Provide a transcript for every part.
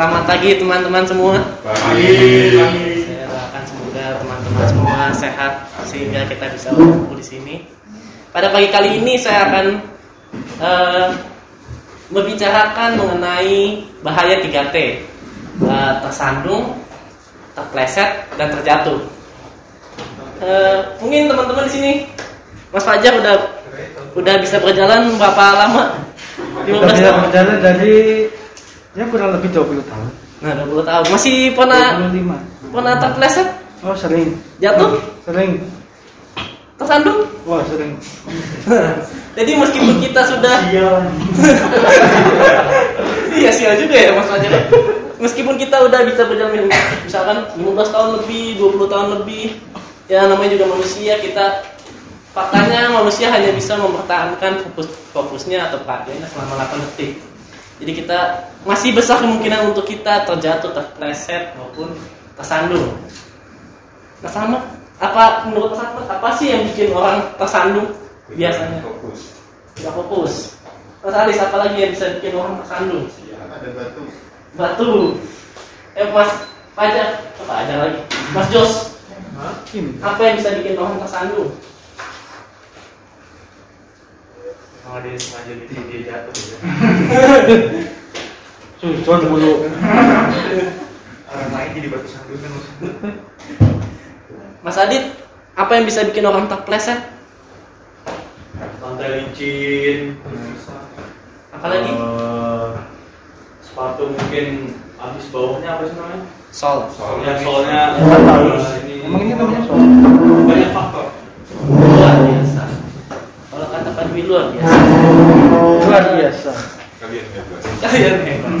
Selamat pagi teman-teman semua. Pagi. Saya doakan semoga teman-teman semua sehat sehingga kita bisa berkumpul di sini. Pada pagi kali ini saya akan eh, membicarakan mengenai bahaya 3T. Eh, tersandung, terpleset, dan terjatuh. Eh, mungkin teman-teman di sini Mas Fajar udah udah bisa berjalan berapa lama? 15 Udah bisa tahun. berjalan dari ya kurang lebih 20 tahun. Nah, 20 tahun. Masih pernah 25. pernah terpleset? Oh, sering. Jatuh? Sering. Tersandung? Wah, sering. Jadi meskipun kita sudah Iya sial juga ya Mas Fajar. Meskipun kita udah bisa berjalan misalkan 15 tahun lebih, 20 tahun lebih, ya namanya juga manusia kita faktanya manusia hanya bisa mempertahankan fokus fokusnya atau perhatiannya selama 8 detik. Jadi kita masih besar kemungkinan untuk kita terjatuh, terpleset maupun tersandung. Nah sama apa menurut Mas apa sih yang bikin orang tersandung biasanya? Fokus. Tidak fokus. Mas Alis, apa lagi yang bisa bikin orang tersandung? Ya, ada batu. Batu. Eh, Mas Fajar, apa ada lagi? Mas Jos, apa yang bisa bikin orang tersandung? Kalau dia sengaja bikin dia jatuh gitu. Mulu. Orang lain jadi batu sandungan. Mas Adit, apa yang bisa bikin orang terpleset? Lantai licin. Apalagi? Eh, sepatu mungkin habis bawahnya apa sih namanya? Sol. Soalnya soalnya Nggak tahu. Nah, ini Emang ini namanya soal. banyak faktor. Luar biasa. Kalau kata Pak Dwi luar biasa. Luar biasa. Kalian hebat. Kalian hebat.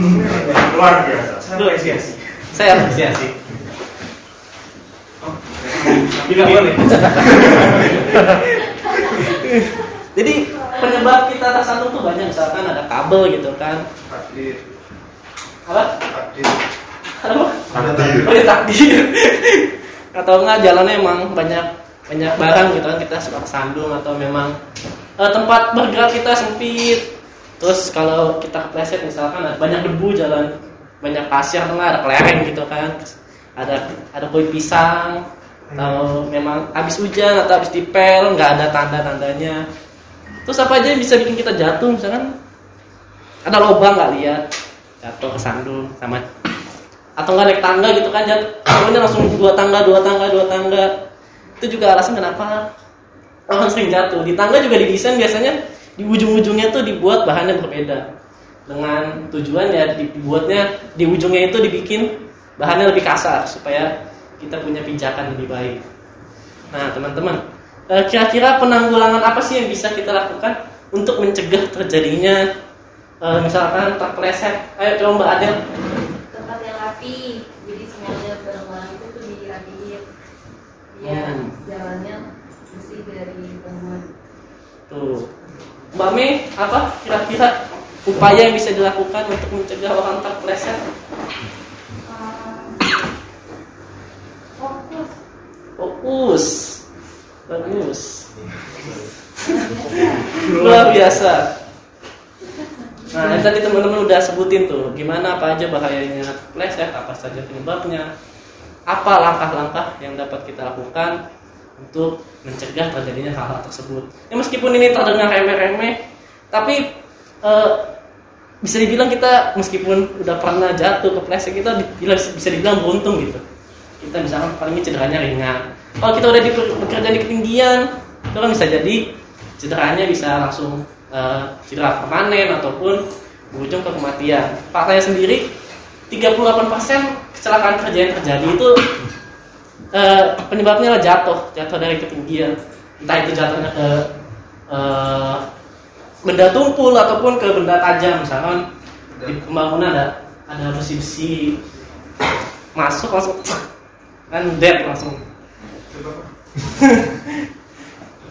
Luar biasa. Saya apresiasi. Saya apresiasi. Bila boleh. Jadi penyebab kita tersandung tuh banyak misalkan ada kabel gitu kan. Takdir. Apa? Takdir. Apa? Takdir. Oh ya takdir Atau enggak jalannya emang banyak banyak barang gitu kan kita suka kesandung atau memang eh, tempat bergerak kita sempit. Terus kalau kita kepleset misalkan banyak debu jalan banyak pasir atau enggak ada kelereng gitu kan. Ada ada kue pisang. Atau memang habis hujan atau habis dipel nggak ada tanda-tandanya. Terus apa aja yang bisa bikin kita jatuh misalkan? Ada lubang nggak lihat? Jatuh kesandung sama atau nggak naik tangga gitu kan jatuh. Pokoknya langsung dua tangga dua tangga dua tangga. Itu juga alasan kenapa orang sering jatuh. Di tangga juga didesain biasanya di ujung-ujungnya tuh dibuat bahannya berbeda. Dengan tujuan ya dibuatnya di ujungnya itu dibikin bahannya lebih kasar supaya kita punya pijakan lebih baik. Nah teman-teman eh, kira-kira penanggulangan apa sih yang bisa kita lakukan untuk mencegah terjadinya eh, misalkan terpleset? Ayo coba mbak Adel. Tempat yang rapi jadi semuanya barang-barang itu tuh dirapiin biar Hmm. jalannya bersih dari gangguan Tuh. Mbak Mei, apa kira-kira upaya yang bisa dilakukan untuk mencegah orang terpleset? fokus Fokus. Bagus. Luar biasa. Nah, yang tadi teman-teman udah sebutin tuh, gimana apa aja bahayanya kepleset, apa saja penyebabnya, apa langkah-langkah yang dapat kita lakukan untuk mencegah terjadinya hal-hal tersebut. Ya meskipun ini terdengar remeh-remeh, tapi eh, bisa dibilang kita meskipun udah pernah jatuh kepleset kita di- bila- bisa dibilang beruntung gitu. Kita misalkan paling cederanya ringan. Kalau kita udah di, bekerja di ketinggian, itu kan bisa jadi cederanya bisa langsung eh, cedera permanen ataupun berujung ke kematian. Faktanya sendiri 38% kecelakaan kerja yang terjadi itu eh, penyebabnya adalah jatuh, jatuh dari ketinggian. Entah itu jatuhnya ke eh, benda tumpul ataupun ke benda tajam, misalkan di pembangunan ada ada besi-besi masuk langsung kan dead langsung.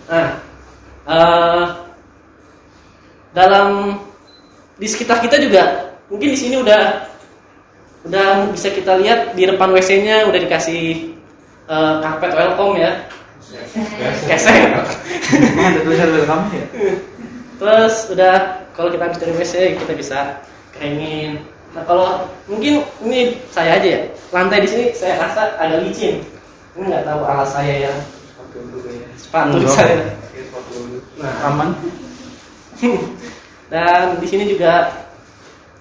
nah, eh, dalam di sekitar kita juga mungkin di sini udah udah bisa kita lihat di depan WC-nya udah dikasih eh, karpet welcome ya. Keset ada tulisan welcome ya? terus udah kalau kita habis dari WC kita bisa keringin nah kalau mungkin ini saya aja ya. Lantai di sini saya rasa agak licin. Ini nggak tahu alas saya yang Sepatu ya. saya. nah. Aman. dan di sini juga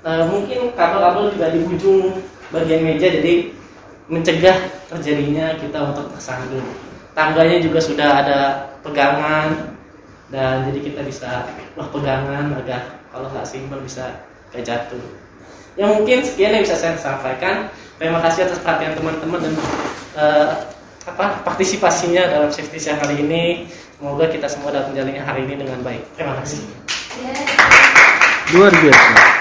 eh, mungkin kabel-kabel juga di ujung bagian meja jadi mencegah terjadinya kita untuk tersandung. Tangganya juga sudah ada pegangan dan jadi kita bisa wah pegangan agak kalau nggak simbol bisa gak jatuh. Ya mungkin sekian yang bisa saya sampaikan. Terima kasih atas perhatian teman-teman dan eh, apa partisipasinya dalam safety share kali ini. Semoga kita semua dapat menjalannya hari ini dengan baik. Terima kasih. Luar biasa.